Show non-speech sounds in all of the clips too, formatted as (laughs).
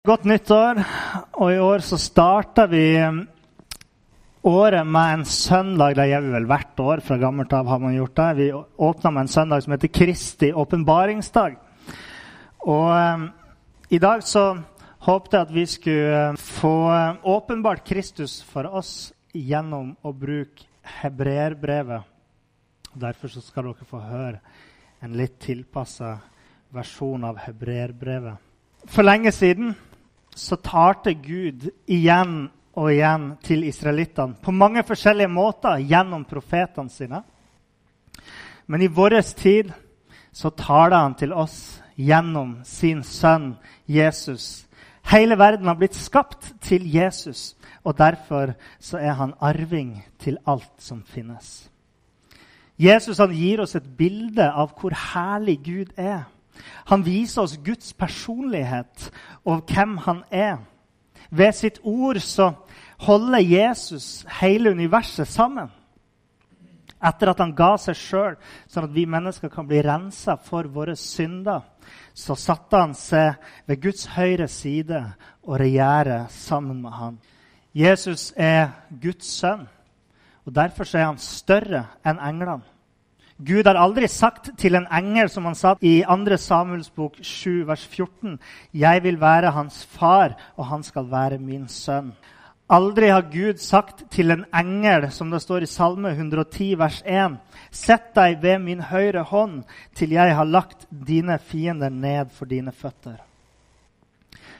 Godt nyttår. Og i år så starter vi året med en søndag. Det gjør vi vel hvert år. Fra gammelt av har man gjort det. Vi åpner med en søndag som heter Kristi åpenbaringsdag. Og um, i dag så håpte jeg at vi skulle få åpenbart Kristus for oss gjennom å bruke hebreerbrevet. Derfor så skal dere få høre en litt tilpassa versjon av hebreerbrevet. For lenge siden så talte Gud igjen og igjen til israelittene på mange forskjellige måter gjennom profetene sine. Men i vår tid så taler han til oss gjennom sin sønn Jesus. Hele verden har blitt skapt til Jesus, og derfor så er han arving til alt som finnes. Jesus han gir oss et bilde av hvor herlig Gud er. Han viser oss Guds personlighet og hvem han er. Ved sitt ord så holder Jesus hele universet sammen. Etter at han ga seg sjøl, sånn at vi mennesker kan bli rensa for våre synder, så satte han seg ved Guds høyre side og regjerer sammen med han. Jesus er Guds sønn, og derfor er han større enn englene. Gud har aldri sagt til en engel, som han sa i 2. Samuels bok 7, vers 14, 'Jeg vil være hans far, og han skal være min sønn'. Aldri har Gud sagt til en engel, som det står i Salme 110, vers 1, 'Sett deg ved min høyre hånd til jeg har lagt dine fiender ned for dine føtter'.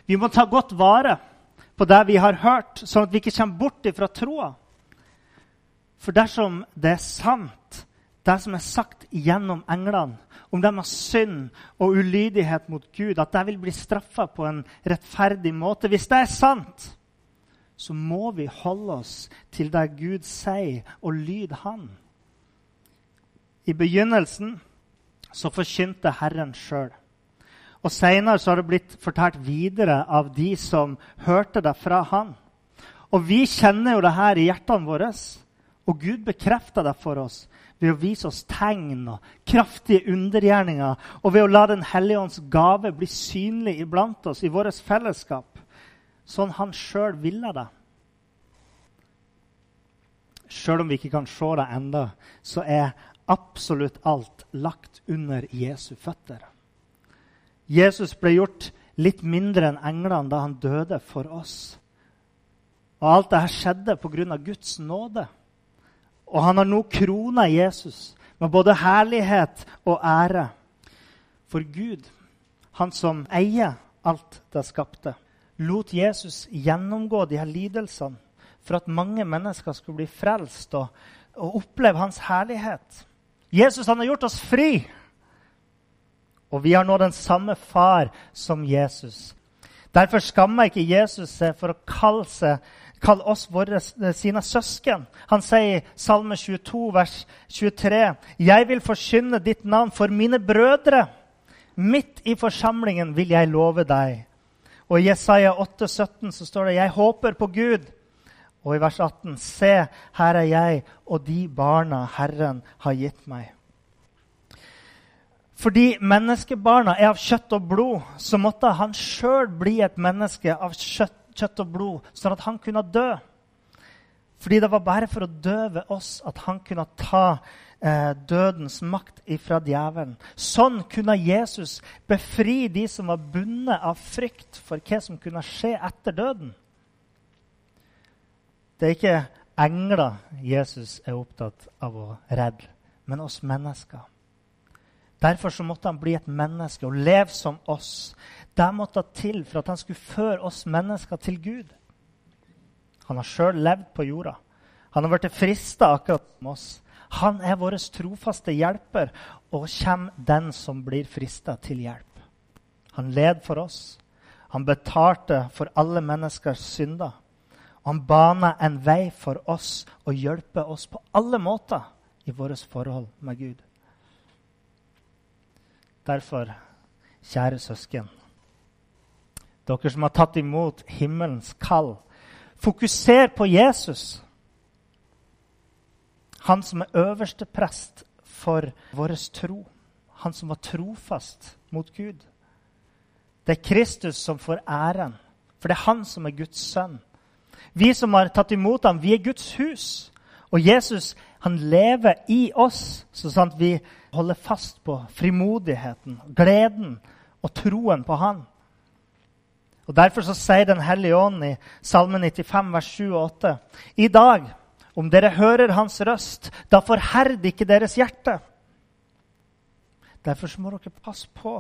Vi må ta godt vare på det vi har hørt, sånn at vi ikke kommer bort ifra troa. For dersom det er sant, det som er sagt gjennom englene, om deres synd og ulydighet mot Gud, at de vil bli straffa på en rettferdig måte. Hvis det er sant, så må vi holde oss til det Gud sier, og lyde Han. I begynnelsen så forkynte Herren sjøl. Og Seinere har det blitt fortalt videre av de som hørte det fra Han. Og vi kjenner jo det her i hjertene våre, og Gud bekrefter det for oss ved å vise oss tegn og kraftige undergjerninger, og ved å la Den hellige ånds gave bli synlig iblant oss i vårt fellesskap, sånn han sjøl ville det. Sjøl om vi ikke kan se det enda, så er absolutt alt lagt under Jesu føtter. Jesus ble gjort litt mindre enn englene da han døde for oss. Og alt dette skjedde pga. Guds nåde. Og han har nå krona Jesus med både herlighet og ære. For Gud, han som eier alt det skapte, lot Jesus gjennomgå de her lidelsene for at mange mennesker skulle bli frelst og, og oppleve hans herlighet. Jesus han har gjort oss fri. Og vi har nå den samme far som Jesus. Derfor skammer ikke Jesus seg for å kalle seg Kall oss våre, eh, sine søsken. Han sier i Salme 22, vers 23.: Jeg vil forkynne ditt navn for mine brødre. Midt i forsamlingen vil jeg love deg. Og i Jesaja 8, 17 så står det, Jeg håper på Gud. Og i vers 18.: Se, her er jeg og de barna Herren har gitt meg. Fordi menneskebarna er av kjøtt og blod, så måtte han sjøl bli et menneske av kjøtt kjøtt og blod, sånn at han kunne dø. Fordi det var bare for å døve oss at han kunne ta eh, dødens makt ifra djevelen. Sånn kunne Jesus befri de som var bundet av frykt for hva som kunne skje etter døden. Det er ikke engler Jesus er opptatt av å redde, men oss mennesker. Derfor så måtte han bli et menneske og leve som oss. Det måtte til for at han skulle føre oss mennesker til Gud. Han har sjøl levd på jorda. Han har blitt frista akkurat som oss. Han er vår trofaste hjelper, og kommer den som blir frista, til hjelp. Han led for oss. Han betalte for alle menneskers synder. Han baner en vei for oss og hjelper oss på alle måter i vårt forhold med Gud. Derfor, kjære søsken, dere som har tatt imot himmelens kall, fokuser på Jesus. Han som er øverste prest for vår tro. Han som var trofast mot Gud. Det er Kristus som får æren, for det er han som er Guds sønn. Vi som har tatt imot ham, vi er Guds hus. Og Jesus han lever i oss, sånn at vi holder fast på frimodigheten, gleden og troen på Han. Og Derfor så sier Den hellige ånd i Salme 95, vers 7 og 8.: I dag, om dere hører Hans røst, da forherd ikke deres hjerte. Derfor så må dere passe på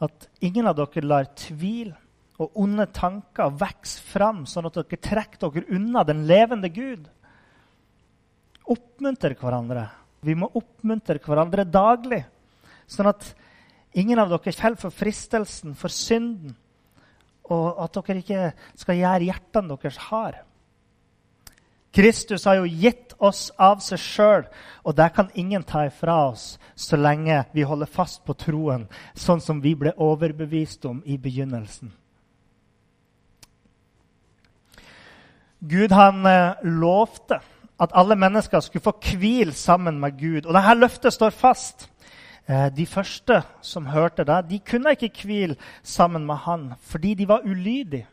at ingen av dere lar tvil og onde tanker vokse fram, sånn at dere trekker dere unna den levende Gud. Oppmuntre hverandre. Vi må oppmuntre hverandre daglig, sånn at ingen av dere faller for fristelsen, for synden, og at dere ikke skal gjøre hjertene deres harde. Kristus har jo gitt oss av seg sjøl, og det kan ingen ta ifra oss så lenge vi holder fast på troen, sånn som vi ble overbevist om i begynnelsen. Gud han eh, lovte at alle mennesker skulle få hvile sammen med Gud. Og dette løftet står fast. Eh, de første som hørte det, de kunne ikke hvile sammen med han fordi de var ulydige.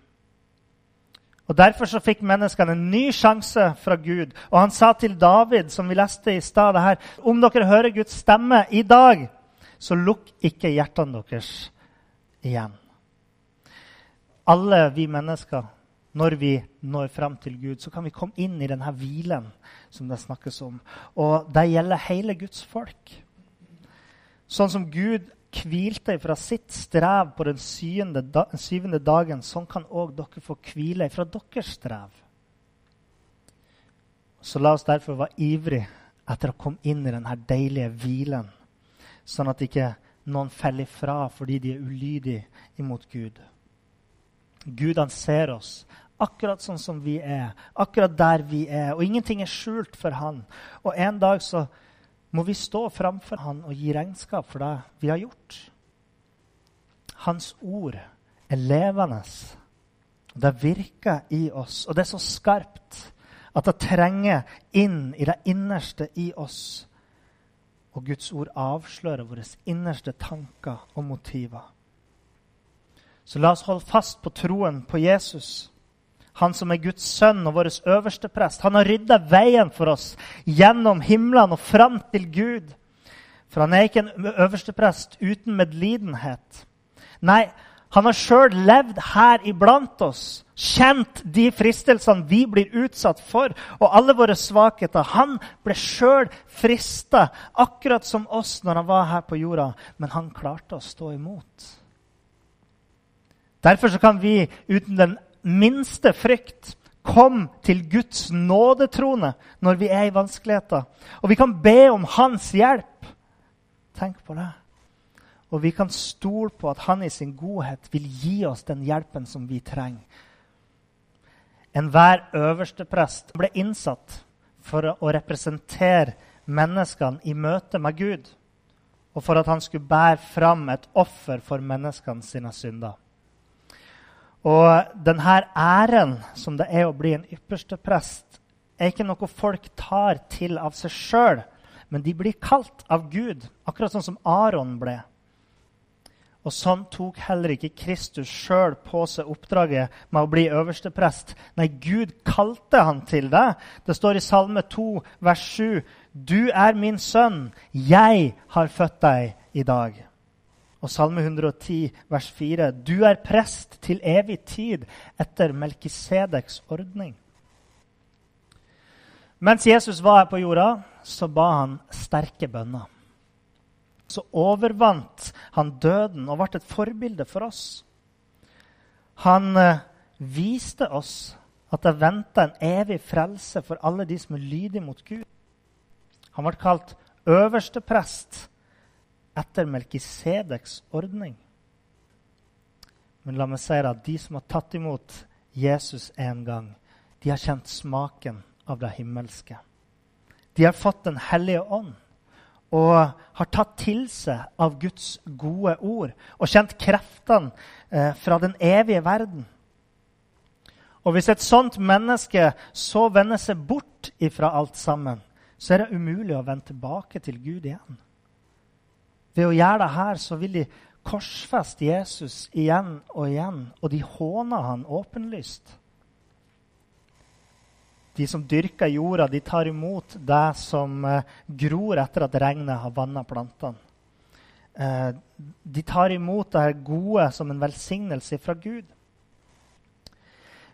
Og Derfor så fikk menneskene en ny sjanse fra Gud. Og han sa til David, som vi leste i stad, om dere hører Guds stemme i dag, så lukk ikke hjertene deres igjen. Alle vi mennesker når vi når fram til Gud, så kan vi komme inn i denne hvilen som det snakkes om. Og det gjelder hele Guds folk. Sånn som Gud hvilte fra sitt strev på den syvende, syvende dagen, sånn kan òg dere få hvile fra deres strev. Så la oss derfor være ivrige etter å komme inn i denne deilige hvilen, sånn at ikke noen faller ifra fordi de er ulydige imot Gud. Gud han ser oss akkurat sånn som vi er, akkurat der vi er. Og ingenting er skjult for han. Og en dag så må vi stå framfor han og gi regnskap for det vi har gjort. Hans ord er levende. Det virker i oss, og det er så skarpt at det trenger inn i det innerste i oss. Og Guds ord avslører våre innerste tanker og motiver. Så la oss holde fast på troen på Jesus han som er Guds sønn og vår øverste prest. Han har rydda veien for oss gjennom himlene og fram til Gud. For han er ikke en øverste prest uten medlidenhet. Nei, han har sjøl levd her iblant oss, kjent de fristelsene vi blir utsatt for, og alle våre svakheter. Han ble sjøl frista, akkurat som oss når han var her på jorda, men han klarte å stå imot. Derfor kan vi uten den minste frykt. Kom til Guds nådetrone når vi er i vanskeligheter. Og vi kan be om hans hjelp. Tenk på det. Og vi kan stole på at han i sin godhet vil gi oss den hjelpen som vi trenger. Enhver øversteprest ble innsatt for å representere menneskene i møte med Gud, og for at han skulle bære fram et offer for menneskene sine synder. Og denne æren som det er å bli en ypperste prest, er ikke noe folk tar til av seg sjøl, men de blir kalt av Gud, akkurat sånn som Aron ble. Og sånn tok heller ikke Kristus sjøl på seg oppdraget med å bli øverste prest. Nei, Gud kalte han til det. Det står i Salme 2, vers 7.: Du er min sønn, jeg har født deg i dag. Og Salme 110, vers 4.: Du er prest til evig tid etter Melkisedeks ordning. Mens Jesus var her på jorda, så ba han sterke bønner. Så overvant han døden og ble et forbilde for oss. Han eh, viste oss at det venta en evig frelse for alle de som er lydige mot Gud. Han ble kalt øverste prest etter Melkisedeks ordning. Men la meg si at de som har tatt imot Jesus en gang, de har kjent smaken av det himmelske. De har fått Den hellige ånd og har tatt til seg av Guds gode ord og kjent kreftene eh, fra den evige verden. Og hvis et sånt menneske så vender seg bort ifra alt sammen, så er det umulig å vende tilbake til Gud igjen. Ved å gjøre det her så vil de korsfeste Jesus igjen og igjen, og de håner han åpenlyst. De som dyrker jorda, de tar imot det som eh, gror etter at regnet har vanna plantene. Eh, de tar imot det gode som en velsignelse fra Gud.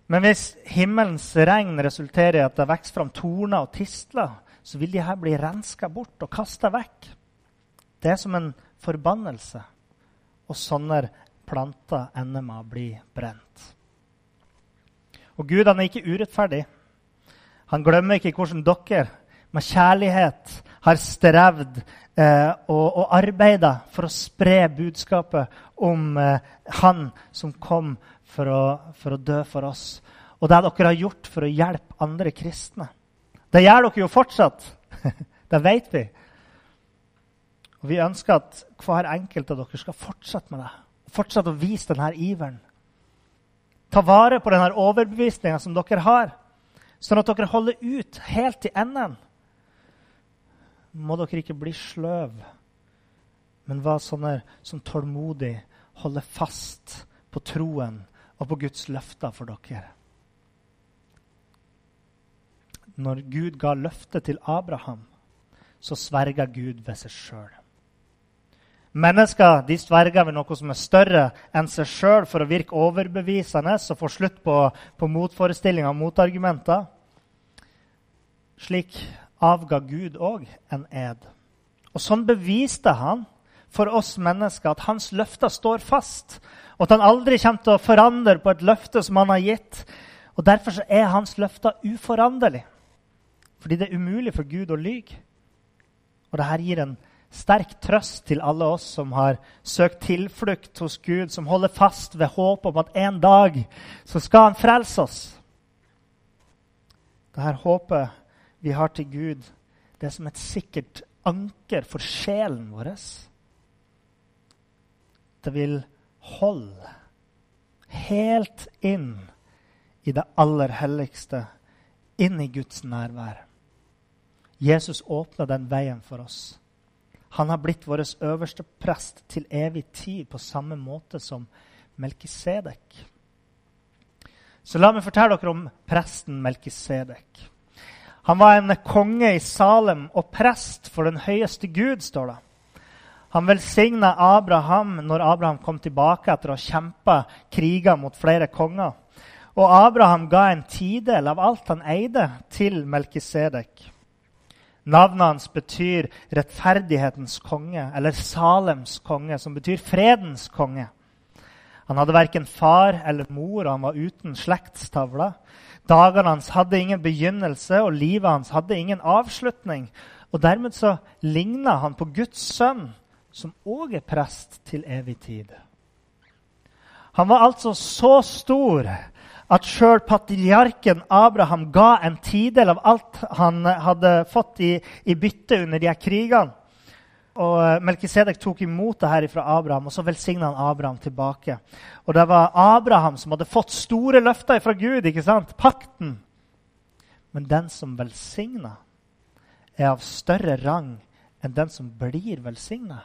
Men hvis himmelens regn resulterer i at det vokser fram torner og tistler, så vil de her bli renska bort og kasta vekk. Det er som en forbannelse. Og sånne planter ender med å bli brent. Og Gud han er ikke urettferdig. Han glemmer ikke hvordan dere med kjærlighet har strevd eh, og, og arbeida for å spre budskapet om eh, Han som kom for å, for å, dø for oss. Og det dere har gjort for å hjelpe andre kristne. Det gjør dere jo fortsatt. (laughs) det vet vi. Og Vi ønsker at hver enkelt av dere skal fortsette med det. Fortsette å vise denne iveren. Ta vare på denne overbevisninga som dere har, sånn at dere holder ut helt til enden. Må dere ikke bli sløv, men være sånne som tålmodig holder fast på troen og på Guds løfter for dere. Når Gud ga løftet til Abraham, så sverga Gud ved seg sjøl. Mennesker de sverger ved noe som er større enn seg sjøl for å virke overbevisende og få slutt på, på motforestillinger og motargumenter. Slik avga Gud òg en ed. Og Sånn beviste han for oss mennesker at hans løfter står fast, og at han aldri kommer til å forandre på et løfte som han har gitt. Og Derfor er hans løfter uforanderlig. Fordi det er umulig for Gud å lyge. Og det her gir en sterk trøst til alle oss som har søkt tilflukt hos Gud, som holder fast ved håpet om at en dag så skal han frelse oss. Dette håpet vi har til Gud, det er som et sikkert anker for sjelen vår. Det vil holde helt inn i det aller helligste, inn i Guds nærvær. Jesus åpna den veien for oss. Han har blitt vår øverste prest til evig tid, på samme måte som Melkisedek. Så la meg fortelle dere om presten Melkisedek. Han var en konge i Salem og prest for den høyeste Gud, står det. Han velsigna Abraham når Abraham kom tilbake etter å ha kjempa kriger mot flere konger. Og Abraham ga en tidel av alt han eide, til Melkisedek. Navnet hans betyr rettferdighetens konge, eller Salems konge, som betyr fredens konge. Han hadde verken far eller mor, og han var uten slektstavla. Dagene hans hadde ingen begynnelse, og livet hans hadde ingen avslutning. Og Dermed så ligna han på Guds sønn, som òg er prest til evig tid. Han var altså så stor at sjøl patriarken Abraham ga en tidel av alt han hadde fått i, i bytte under de her krigene. Og eh, Melkisedek tok imot det her fra Abraham, og så velsigna han Abraham tilbake. Og det var Abraham som hadde fått store løfter fra Gud, ikke sant? pakten. Men den som velsigner, er av større rang enn den som blir velsigna.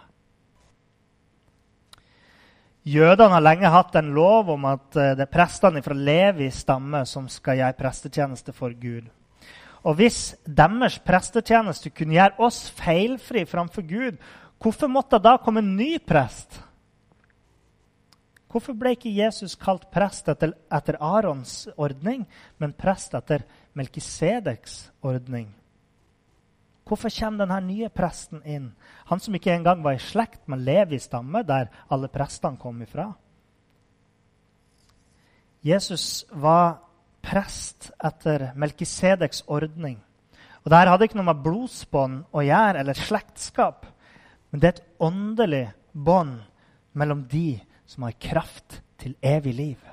Jødene har lenge hatt en lov om at eh, det er prestene fra Levi stamme som skal gjøre prestetjeneste for Gud. Og Hvis deres prestetjeneste kunne gjøre oss feilfri framfor Gud, hvorfor måtte det da komme en ny prest? Hvorfor ble ikke Jesus kalt prest etter, etter Arons ordning, men prest etter Melkisedeks ordning? Hvorfor kommer denne nye presten inn? Han som ikke engang var i slekt med Levis stamme, der alle prestene kom ifra. Jesus var prest etter Melkisedeks ordning. Og Dette hadde ikke noe med blodsbånd å gjøre, eller slektskap. Men det er et åndelig bånd mellom de som har kraft til evig liv.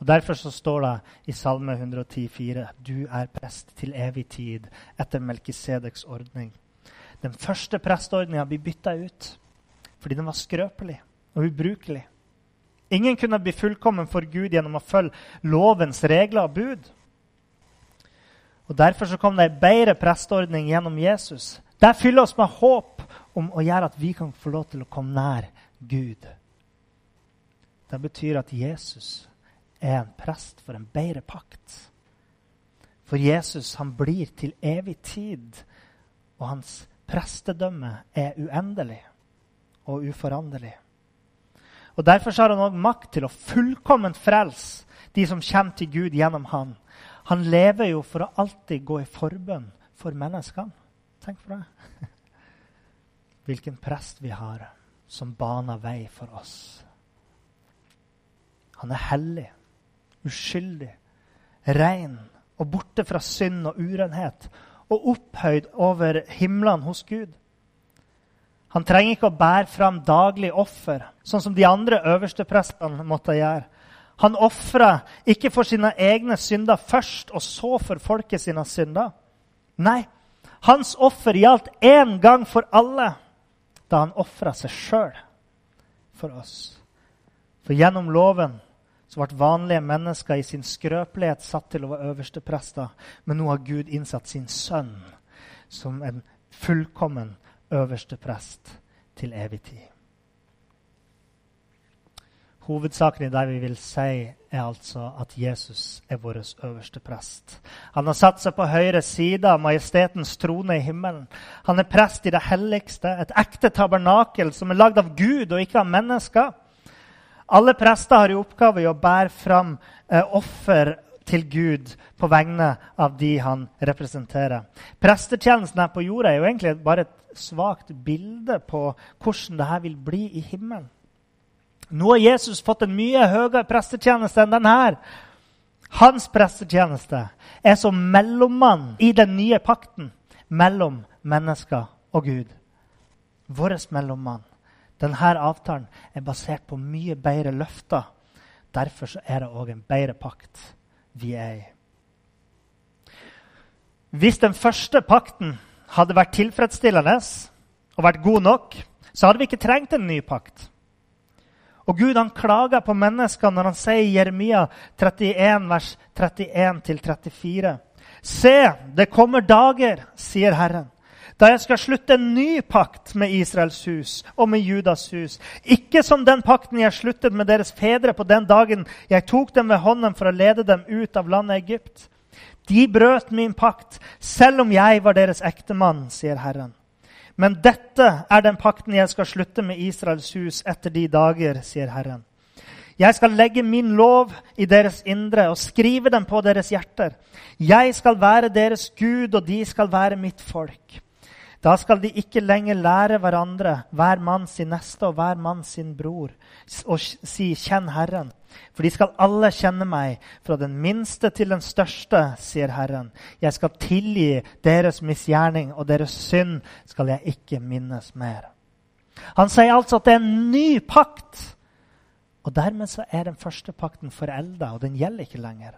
Og Derfor så står det i Salme 110,4.: Du er prest til evig tid etter Melkisedeks ordning. Den første presteordninga blir bytta ut fordi den var skrøpelig og ubrukelig. Ingen kunne bli fullkommen for Gud gjennom å følge lovens regler og bud. Og Derfor så kom det ei bedre presteordning gjennom Jesus. Det fyller oss med håp om å gjøre at vi kan få lov til å komme nær Gud. Det betyr at Jesus er en prest for en bedre pakt. For Jesus han blir til evig tid, og hans prestedømme er uendelig og uforanderlig. Og Derfor har han òg makt til å fullkomment frelse de som kommer til Gud gjennom han. Han lever jo for å alltid gå i forbønn for menneskene. Tenk på det. (laughs) Hvilken prest vi har som baner vei for oss. Han er hellig, uskyldig, ren og borte fra synd og urenhet og opphøyd over himlene hos Gud. Han trenger ikke å bære fram daglig offer, sånn som de andre øverste prestene måtte gjøre. Han ofra ikke for sine egne synder først, og så for folket sine synder. Nei, hans offer gjaldt én gang for alle da han ofra seg sjøl for oss. For gjennom loven så ble vanlige mennesker i sin skrøpelighet satt til å være øverste prester. Men nå har Gud innsatt sin sønn som en fullkommen øverste prest til evig tid. Hovedsaken i det vi vil si, er altså at Jesus er vår øverste prest. Han har satt seg på høyre side av majestetens trone i himmelen. Han er prest i det helligste, et ekte tabernakel som er lagd av Gud og ikke av mennesker. Alle prester har i oppgave å bære fram eh, offer til Gud på vegne av de han representerer. Prestetjenesten her på jorda er jo egentlig bare et svakt bilde på hvordan dette vil bli i himmelen. Nå har Jesus fått en mye høyere prestetjeneste enn denne. Hans prestetjeneste er som mellommann i den nye pakten mellom mennesker og Gud. Vår mellommann. Denne avtalen er basert på mye bedre løfter. Derfor er det òg en bedre pakt vi er i. Hvis den første pakten hadde vært tilfredsstillende og vært god nok, så hadde vi ikke trengt en ny pakt. Og Gud han klager på menneskene når han sier i Jeremia 31, vers 31-34.: Se, det kommer dager, sier Herren, da jeg skal slutte en ny pakt med Israels hus og med Judas hus. Ikke som den pakten jeg sluttet med deres fedre på den dagen jeg tok dem ved hånden for å lede dem ut av landet Egypt. De brøt min pakt, selv om jeg var deres ektemann, sier Herren. Men dette er den pakten jeg skal slutte med Israels hus etter de dager, sier Herren. Jeg skal legge min lov i deres indre og skrive den på deres hjerter. Jeg skal være deres Gud, og de skal være mitt folk. Da skal de ikke lenger lære hverandre, hver mann sin neste og hver mann sin bror, og si 'Kjenn Herren'. For de skal alle kjenne meg, fra den minste til den største, sier Herren. Jeg skal tilgi deres misgjerning, og deres synd skal jeg ikke minnes mer. Han sier altså at det er en ny pakt. Og dermed er den første pakten forelda, og den gjelder ikke lenger.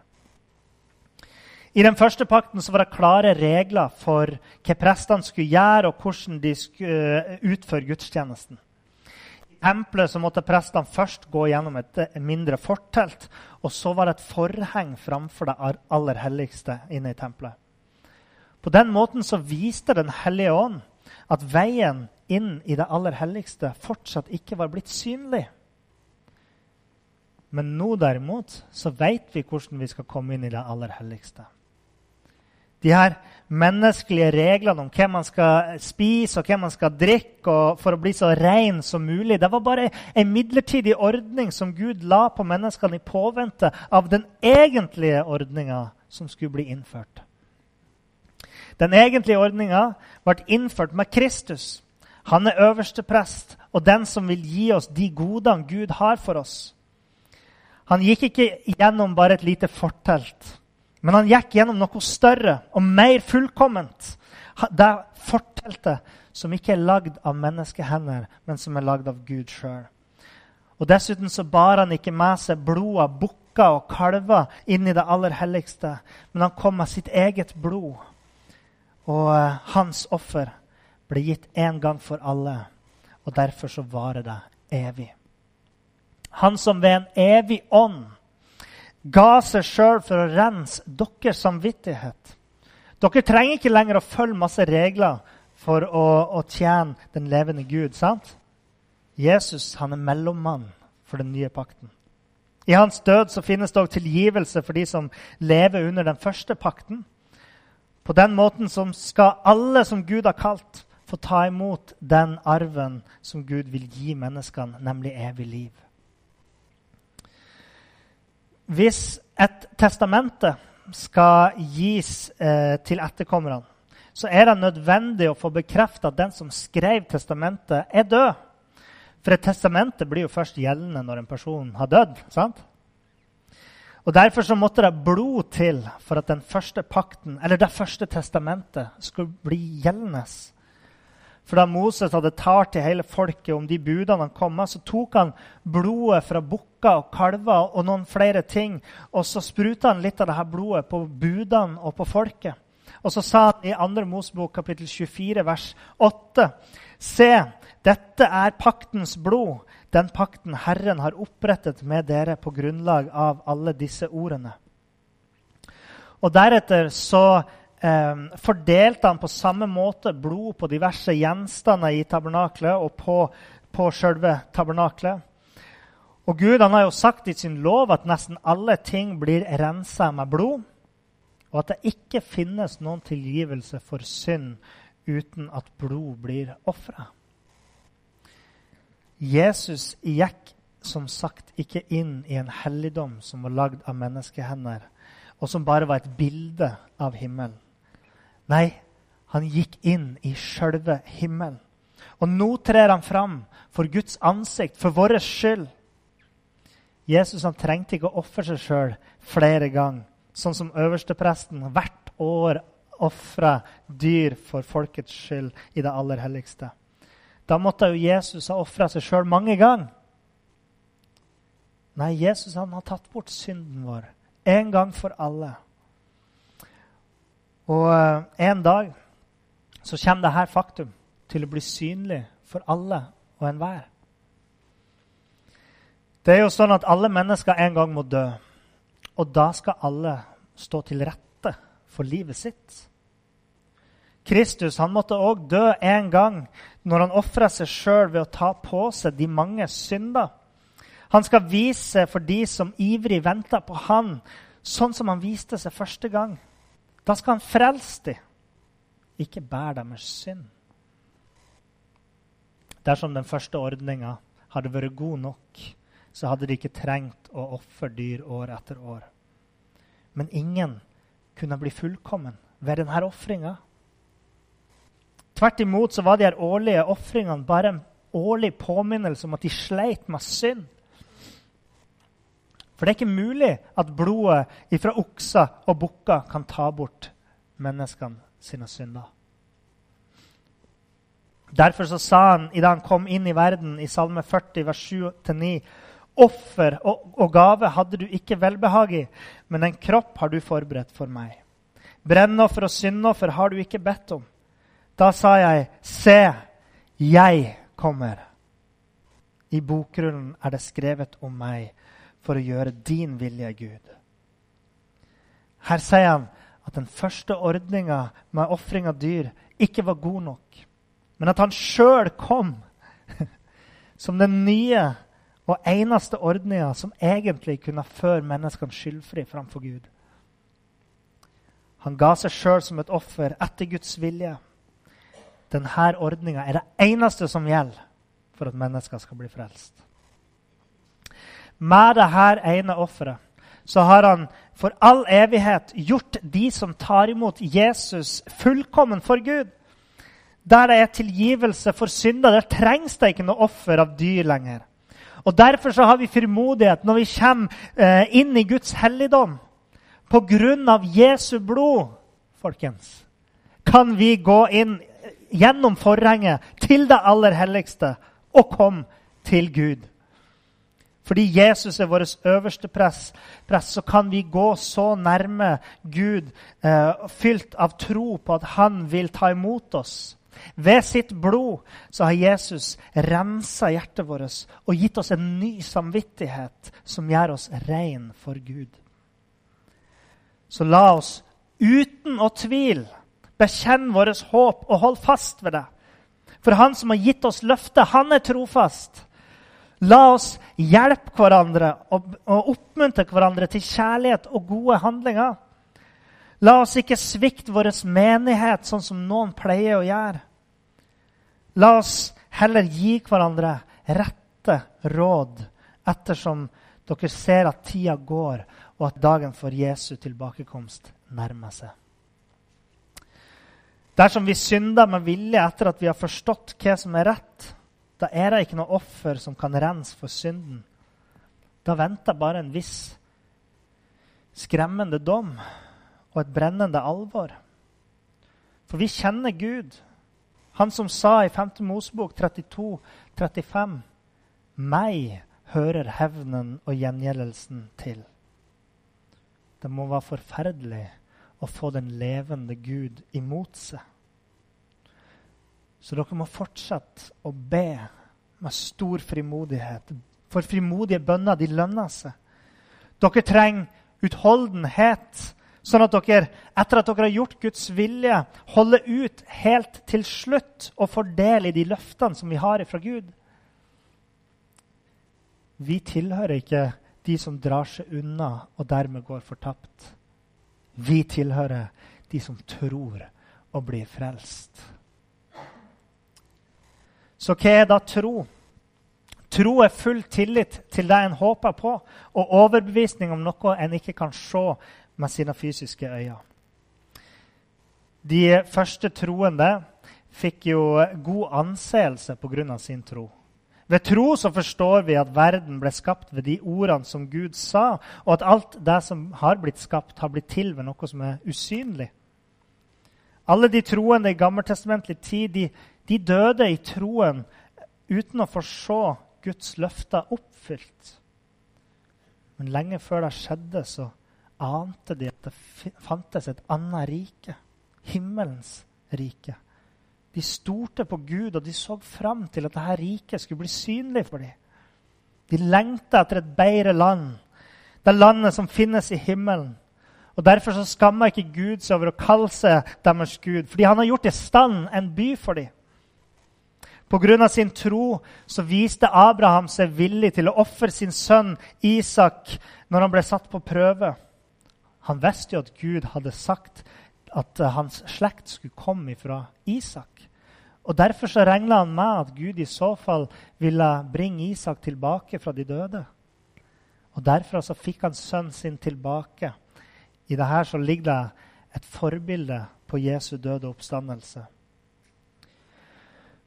I den første pakten var det klare regler for hva prestene skulle gjøre, og hvordan de skulle eh, utføre gudstjenesten. I tempelet måtte prestene først gå gjennom et mindre fortelt. Og så var det et forheng framfor det aller helligste inne i tempelet. På den måten så viste Den hellige ånd at veien inn i det aller helligste fortsatt ikke var blitt synlig. Men nå derimot så vet vi hvordan vi skal komme inn i det aller helligste. De her menneskelige reglene om hvem man skal spise og hvem man skal drikke for å bli så ren som mulig, det var bare en midlertidig ordning som Gud la på menneskene i påvente av den egentlige ordninga som skulle bli innført. Den egentlige ordninga ble innført med Kristus. Han er øverste prest og den som vil gi oss de godene Gud har for oss. Han gikk ikke gjennom bare et lite fortelt men han gikk gjennom noe større og mer fullkomment. Det forteltet som ikke er lagd av menneskehender, men som er lagd av Gud sjøl. Og Dessuten så bar han ikke med seg blod av bukker og kalver inn i det aller helligste, men han kom med sitt eget blod. Og uh, hans offer ble gitt én gang for alle, og derfor så varer det evig. Han som ved en evig ånd ga seg sjøl for å rense deres samvittighet. Dere trenger ikke lenger å følge masse regler for å, å tjene den levende Gud. sant? Jesus han er mellommann for den nye pakten. I hans død så finnes det også tilgivelse for de som lever under den første pakten. På den måten som skal alle som Gud har kalt, få ta imot den arven som Gud vil gi menneskene, nemlig evig liv. Hvis et testamente skal gis eh, til etterkommerne, så er det nødvendig å få bekreftet at den som skrev testamentet, er død. For et testamente blir jo først gjeldende når en person har dødd. sant? Og Derfor så måtte det blod til for at den første pakten, eller det første testamentet skulle bli gjeldende. For da Moses hadde talt til hele folket om de budene han kom med, så tok han blodet fra bukker og kalver og noen flere ting, og så spruta han litt av dette blodet på budene og på folket. Og så sa han i 2. Mosebok kapittel 24 vers 8.: Se, dette er paktens blod, den pakten Herren har opprettet med dere på grunnlag av alle disse ordene. Og Deretter så eh, fordelte han på samme måte blod på diverse gjenstander i tabernaklet og på, på selve tabernaklet. Og Gud han har jo sagt i sin lov at nesten alle ting blir rensa med blod, og at det ikke finnes noen tilgivelse for synd uten at blod blir ofra. Jesus gikk som sagt ikke inn i en helligdom som var lagd av menneskehender, og som bare var et bilde av himmelen. Nei, han gikk inn i sjølve himmelen. Og nå trer han fram for Guds ansikt, for vår skyld. Jesus han trengte ikke å ofre seg sjøl flere ganger, sånn som øverstepresten hvert år ofra dyr for folkets skyld i det aller helligste. Da måtte jo Jesus ha ofra seg sjøl mange ganger. Nei, Jesus han har tatt bort synden vår en gang for alle. Og uh, en dag så kommer dette faktum til å bli synlig for alle og enhver. Det er jo sånn at alle mennesker en gang må dø. Og da skal alle stå til rette for livet sitt. Kristus han måtte òg dø en gang når han ofra seg sjøl ved å ta på seg de mange synder. Han skal vise for de som ivrig venter på han, sånn som han viste seg første gang. Da skal han frelse dem, ikke bære deres synd. Dersom den første ordninga hadde vært god nok, så hadde de ikke trengt å ofre dyr år etter år. Men ingen kunne bli fullkommen ved denne ofringa. Tvert imot så var de her årlige ofringene bare en årlig påminnelse om at de sleit med synd. For det er ikke mulig at blodet fra okser og bukker kan ta bort menneskene sine synder. Derfor så sa han da han kom inn i verden, i Salme 40, vers 7-9.: Offer og, og gave hadde du ikke velbehag i, men en kropp har du forberedt for meg. Brennoffer og syndoffer har du ikke bedt om. Da sa jeg, 'Se, jeg kommer'. I bokrullen er det skrevet om meg for å gjøre din vilje, Gud. Her sier han at den første ordninga med ofring av dyr ikke var god nok, men at han sjøl kom (laughs) som den nye og eneste ordninga som egentlig kunne føre menneskene skyldfri framfor Gud. Han ga seg sjøl som et offer etter Guds vilje denne ordninga er det eneste som gjelder for at mennesker skal bli frelst. Med dette ene offeret så har han for all evighet gjort de som tar imot Jesus, fullkommen for Gud. Der det er tilgivelse for synder, der trengs det ikke noe offer av dyr lenger. Og Derfor så har vi frimodighet når vi kommer eh, inn i Guds helligdom. På grunn av Jesu blod, folkens, kan vi gå inn gjennom forhenget til det aller helligste og komme til Gud. Fordi Jesus er vår øverste press, press, så kan vi gå så nærme Gud, eh, fylt av tro på at han vil ta imot oss. Ved sitt blod så har Jesus rensa hjertet vårt og gitt oss en ny samvittighet som gjør oss rein for Gud. Så la oss uten å tvil bekjenne vårt håp og holde fast ved det. For Han som har gitt oss løftet, han er trofast. La oss hjelpe hverandre og, oppmuntre hverandre til kjærlighet og gode handlinger. La oss ikke svikte vår menighet sånn som noen pleier å gjøre. La oss heller gi hverandre rette råd ettersom dere ser at tida går, og at dagen for Jesu tilbakekomst nærmer seg. Dersom vi synder med vilje etter at vi har forstått hva som er rett, da er det ikke noe offer som kan rense for synden. Da venter bare en viss skremmende dom og et brennende alvor. For vi kjenner Gud. Han som sa i 5. Mosebok 32, 35 Meg hører hevnen og gjengjeldelsen til. Det må være forferdelig å få den levende Gud imot seg. Så dere må fortsette å be med stor frimodighet. For frimodige bønner de lønner seg. Dere trenger utholdenhet, sånn at dere etter at dere har gjort Guds vilje, holder ut helt til slutt og får del i de løftene som vi har fra Gud. Vi tilhører ikke de som drar seg unna og dermed går fortapt. Vi tilhører de som tror og blir frelst. Så hva er da tro? Tro er full tillit til det en håper på, og overbevisning om noe en ikke kan se med sine fysiske øyne. De første troende fikk jo god anseelse pga. sin tro. Ved tro så forstår vi at verden ble skapt ved de ordene som Gud sa, og at alt det som har blitt skapt, har blitt til ved noe som er usynlig. Alle de troende i gammeltestamentlig tid de, de døde i troen uten å få se Guds løfter oppfylt. Men lenge før det skjedde, så ante de at det fantes et annet rike. Himmelens rike. De stolte på Gud, og de så fram til at dette riket skulle bli synlig for dem. De lengta etter et bedre land, det landet som finnes i himmelen. Og Derfor så skammer ikke Gud seg over å kalle seg deres Gud, fordi han har gjort i stand en by for dem. Pga. sin tro så viste Abraham seg villig til å ofre sin sønn Isak når han ble satt på prøve. Han visste jo at Gud hadde sagt at hans slekt skulle komme fra Isak. Og Derfor så regna han med at Gud i så fall ville bringe Isak tilbake fra de døde. Og Derfor så fikk han sønnen sin tilbake. I dette så ligger det et forbilde på Jesu døde oppstandelse.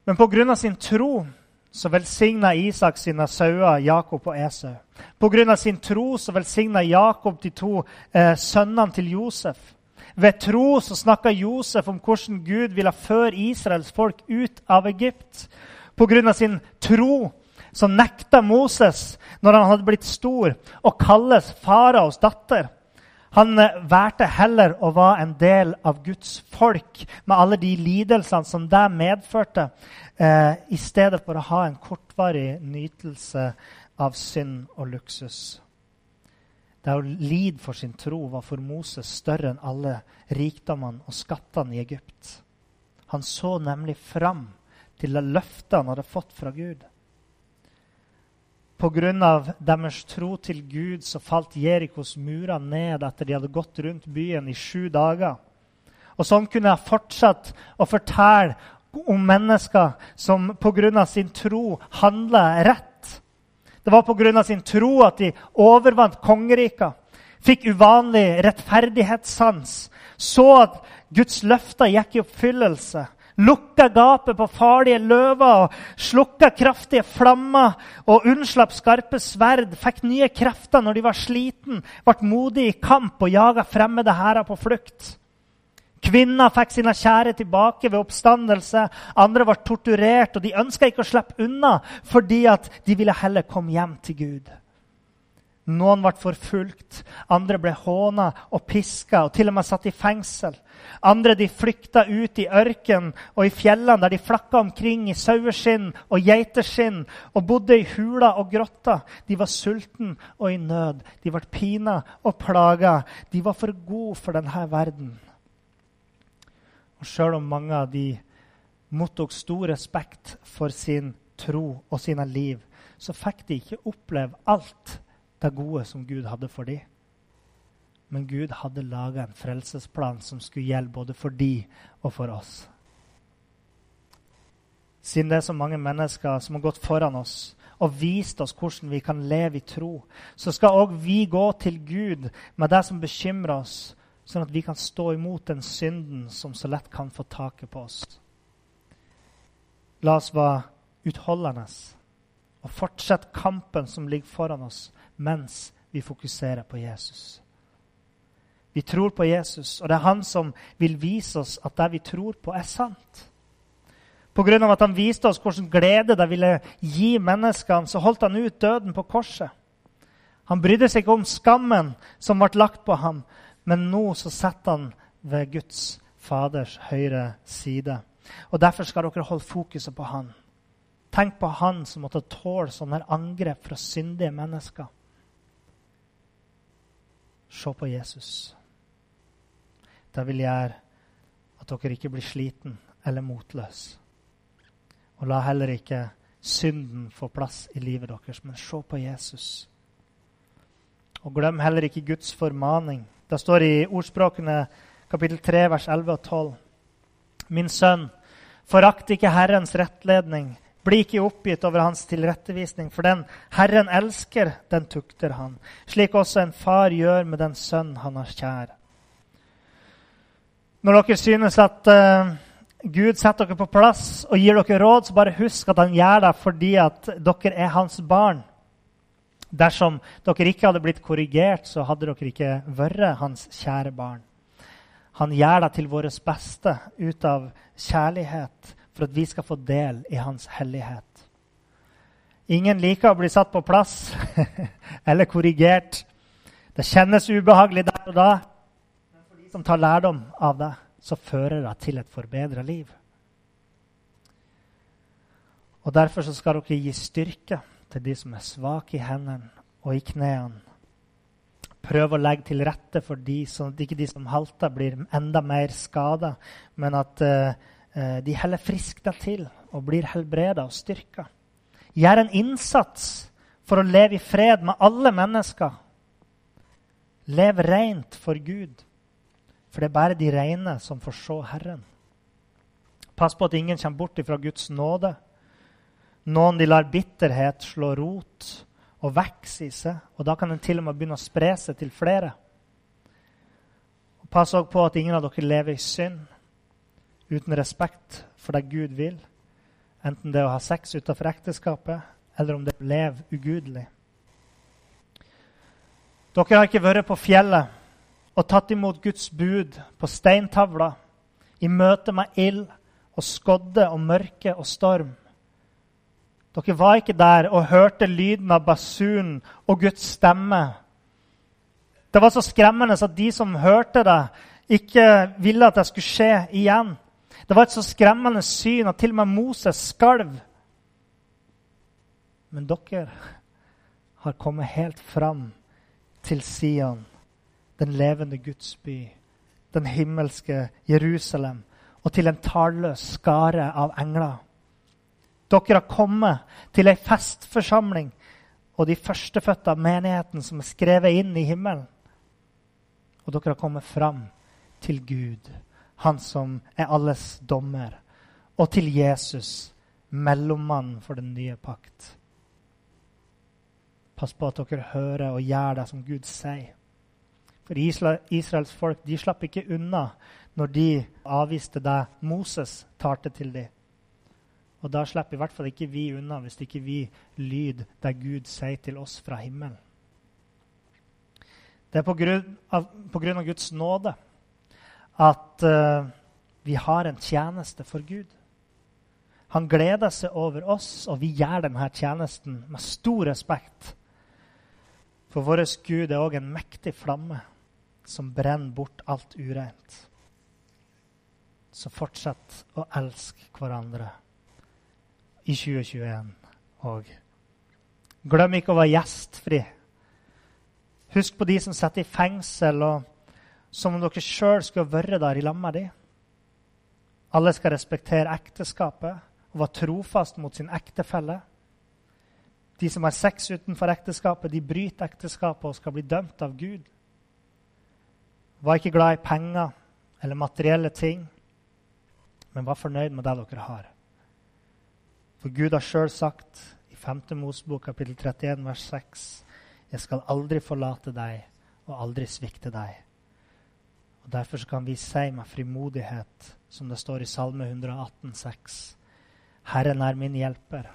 Men pga. sin tro så velsigna Isak sine sauer, Jakob og Esau. Pga. sin tro så velsigna Jakob de to eh, sønnene til Josef. Ved tro så snakka Josef om hvordan Gud ville føre Israels folk ut av Egypt. Pga. sin tro så nekta Moses, når han hadde blitt stor, å kalles faraos datter. Han eh, valgte heller å være en del av Guds folk med alle de lidelsene som det medførte, eh, i stedet for å ha en kortvarig nytelse av synd og luksus. Det å lide for sin tro var for Moses større enn alle rikdommene og skattene i Egypt. Han så nemlig fram til det løftet han hadde fått fra Gud. Pga. deres tro til Gud så falt Jerikos murer ned etter de hadde gått rundt byen i sju dager. Og Sånn kunne jeg fortsatt å fortelle om mennesker som pga. sin tro handla rett det var pga. sin tro at de overvant kongeriket, fikk uvanlig rettferdighetssans, så at Guds løfter gikk i oppfyllelse, lukka gapet på farlige løver og slukka kraftige flammer og unnslapp skarpe sverd, fikk nye krefter når de var sliten, ble modige i kamp og jaga fremmede hærer på flukt. Kvinner fikk sine kjære tilbake ved oppstandelse. Andre ble torturert, og de ønska ikke å slippe unna fordi de ville heller komme hjem til Gud. Noen ble forfulgt, andre ble håna og piska og til og med satt i fengsel. Andre de flykta ut i ørkenen og i fjellene, der de flakka omkring i saueskinn og geiteskinn og bodde i huler og grotter. De var sultne og i nød. De ble pina og plaga. De var for gode for denne verden. Og Sjøl om mange av de mottok stor respekt for sin tro og sine liv, så fikk de ikke oppleve alt det gode som Gud hadde for dem. Men Gud hadde laga en frelsesplan som skulle gjelde både for de og for oss. Siden det er så mange mennesker som har gått foran oss og vist oss hvordan vi kan leve i tro, så skal òg vi gå til Gud med det som bekymrer oss, sånn at vi kan stå imot den synden som så lett kan få taket på oss. La oss være utholdende og fortsette kampen som ligger foran oss, mens vi fokuserer på Jesus. Vi tror på Jesus, og det er han som vil vise oss at det vi tror på, er sant. Pga. at han viste oss hvordan glede det ville gi menneskene, så holdt han ut døden på korset. Han brydde seg ikke om skammen som ble lagt på ham, men nå så sitter han ved Guds Faders høyre side. Og Derfor skal dere holde fokuset på han. Tenk på han som måtte tåle sånne angrep fra syndige mennesker. Se på Jesus. Det vil gjøre at dere ikke blir sliten eller motløse. Og la heller ikke synden få plass i livet deres, men se på Jesus. Og glem heller ikke Guds formaning. Det står i ordspråkene kapittel 3, vers 11 og 12. Min sønn, forakt ikke Herrens rettledning bli ikke oppgitt over hans tilrettevisning, for den Herren elsker, den tukter han, slik også en far gjør med den sønn han har kjær. Når dere synes at uh, Gud setter dere på plass og gir dere råd, så bare husk at han gjør det fordi at dere er hans barn. Dersom dere ikke hadde blitt korrigert, så hadde dere ikke vært hans kjære barn. Han gjør det til vårt beste ut av kjærlighet for at vi skal få del i Hans hellighet. Ingen liker å bli satt på plass (laughs) eller korrigert. Det kjennes ubehagelig der og da, men for de som tar lærdom av det, så fører det til et forbedra liv. Og Derfor skal dere gi styrke til de som er svake i hendene og i knærne. Prøv å legge til rette for de, at ikke de som halter, blir enda mer skada, men at uh, de heller frisk deg til og blir helbreda og styrka. Gjør en innsats for å leve i fred med alle mennesker. Lev rent for Gud, for det er bare de rene som får se Herren. Pass på at ingen kommer bort fra Guds nåde. Noen de lar bitterhet slå rot og vokse i seg, og da kan den til og med begynne å spre seg til flere. Pass også på at ingen av dere lever i synd uten respekt for det Gud vil, enten det å ha sex utenfor ekteskapet, eller om det å leve ugudelig. Dere har ikke vært på fjellet og tatt imot Guds bud på steintavla i møte med ild og skodde og mørke og storm. Dere var ikke der og hørte lyden av basunen og Guds stemme. Det var så skremmende at de som hørte det, ikke ville at det skulle skje igjen. Det var et så skremmende syn at til og med Moses skalv. Men dere har kommet helt fram til Sion, den levende Guds by, den himmelske Jerusalem, og til en talløs skare av engler. Dere har kommet til ei festforsamling og de førstefødte av menigheten som er skrevet inn i himmelen. Og dere har kommet fram til Gud han som er alles dommer, og til Jesus, mellommannen for den nye pakt. Pass på at dere hører og gjør det som Gud sier. For Israels folk de slapp ikke unna når de avviste det Moses talte til dem. Og da slipper i hvert fall ikke vi unna hvis ikke vi lyder det Gud sier til oss fra himmelen. Det er på grunn av, på grunn av Guds nåde at uh, vi har en tjeneste for Gud. Han gleder seg over oss, og vi gjør denne tjenesten med stor respekt. For vår Gud er òg en mektig flamme som brenner bort alt ureint. Så fortsett å elske hverandre i 2021 òg. Glem ikke å være gjestfri. Husk på de som sitter i fengsel, og som om dere sjøl skulle vært der i lag dem. Alle skal respektere ekteskapet og være trofast mot sin ektefelle. De som har sex utenfor ekteskapet, de bryter ekteskapet og skal bli dømt av Gud. Var ikke glad i penger eller materielle ting, men var fornøyd med det dere har. For Gud har sjøl sagt i 5. Mosebok kapittel 31 vers 6.: Jeg skal aldri forlate deg og aldri svikte deg. Og Derfor kan vi si med frimodighet, som det står i Salme 118, 118,6.: Herren er min hjelper.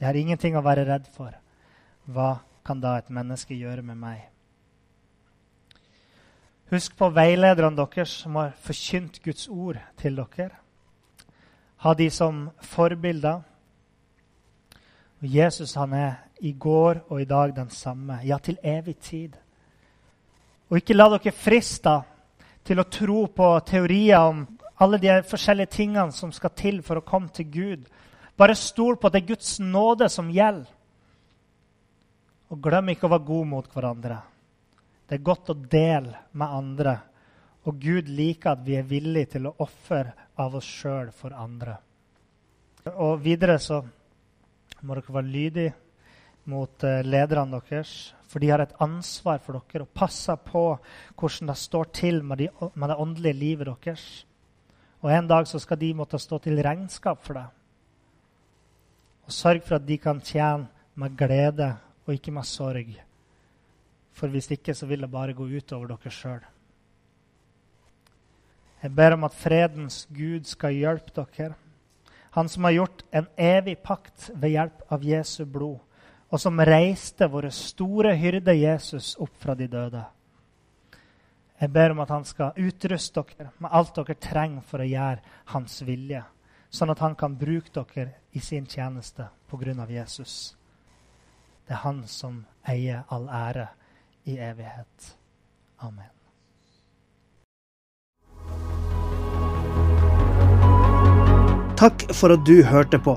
Jeg har ingenting å være redd for. Hva kan da et menneske gjøre med meg? Husk på veilederne deres som har forkynt Guds ord til dere. Ha de som forbilder. Og Jesus han er i går og i dag den samme, ja, til evig tid. Og ikke la dere friste til å tro på teorier om alle de forskjellige tingene som skal til for å komme til Gud. Bare stol på at det er Guds nåde som gjelder. Og glem ikke å være god mot hverandre. Det er godt å dele med andre. Og Gud liker at vi er villige til å ofre av oss sjøl for andre. Og videre så må dere være lydige mot eh, lederne deres. For de har et ansvar for dere og passer på hvordan det står til med, de, med det åndelige livet deres. Og en dag så skal de måtte stå til regnskap for det. Og sørg for at de kan tjene med glede og ikke med sorg. For hvis ikke så vil det bare gå utover dere sjøl. Jeg ber om at fredens Gud skal hjelpe dere. Han som har gjort en evig pakt ved hjelp av Jesu blod, og som reiste våre store hyrde Jesus opp fra de døde. Jeg ber om at han skal utruste dere med alt dere trenger for å gjøre hans vilje, sånn at han kan bruke dere i sin tjeneste pga. Jesus. Det er han som eier all ære i evighet. Amen. Takk for at du hørte på.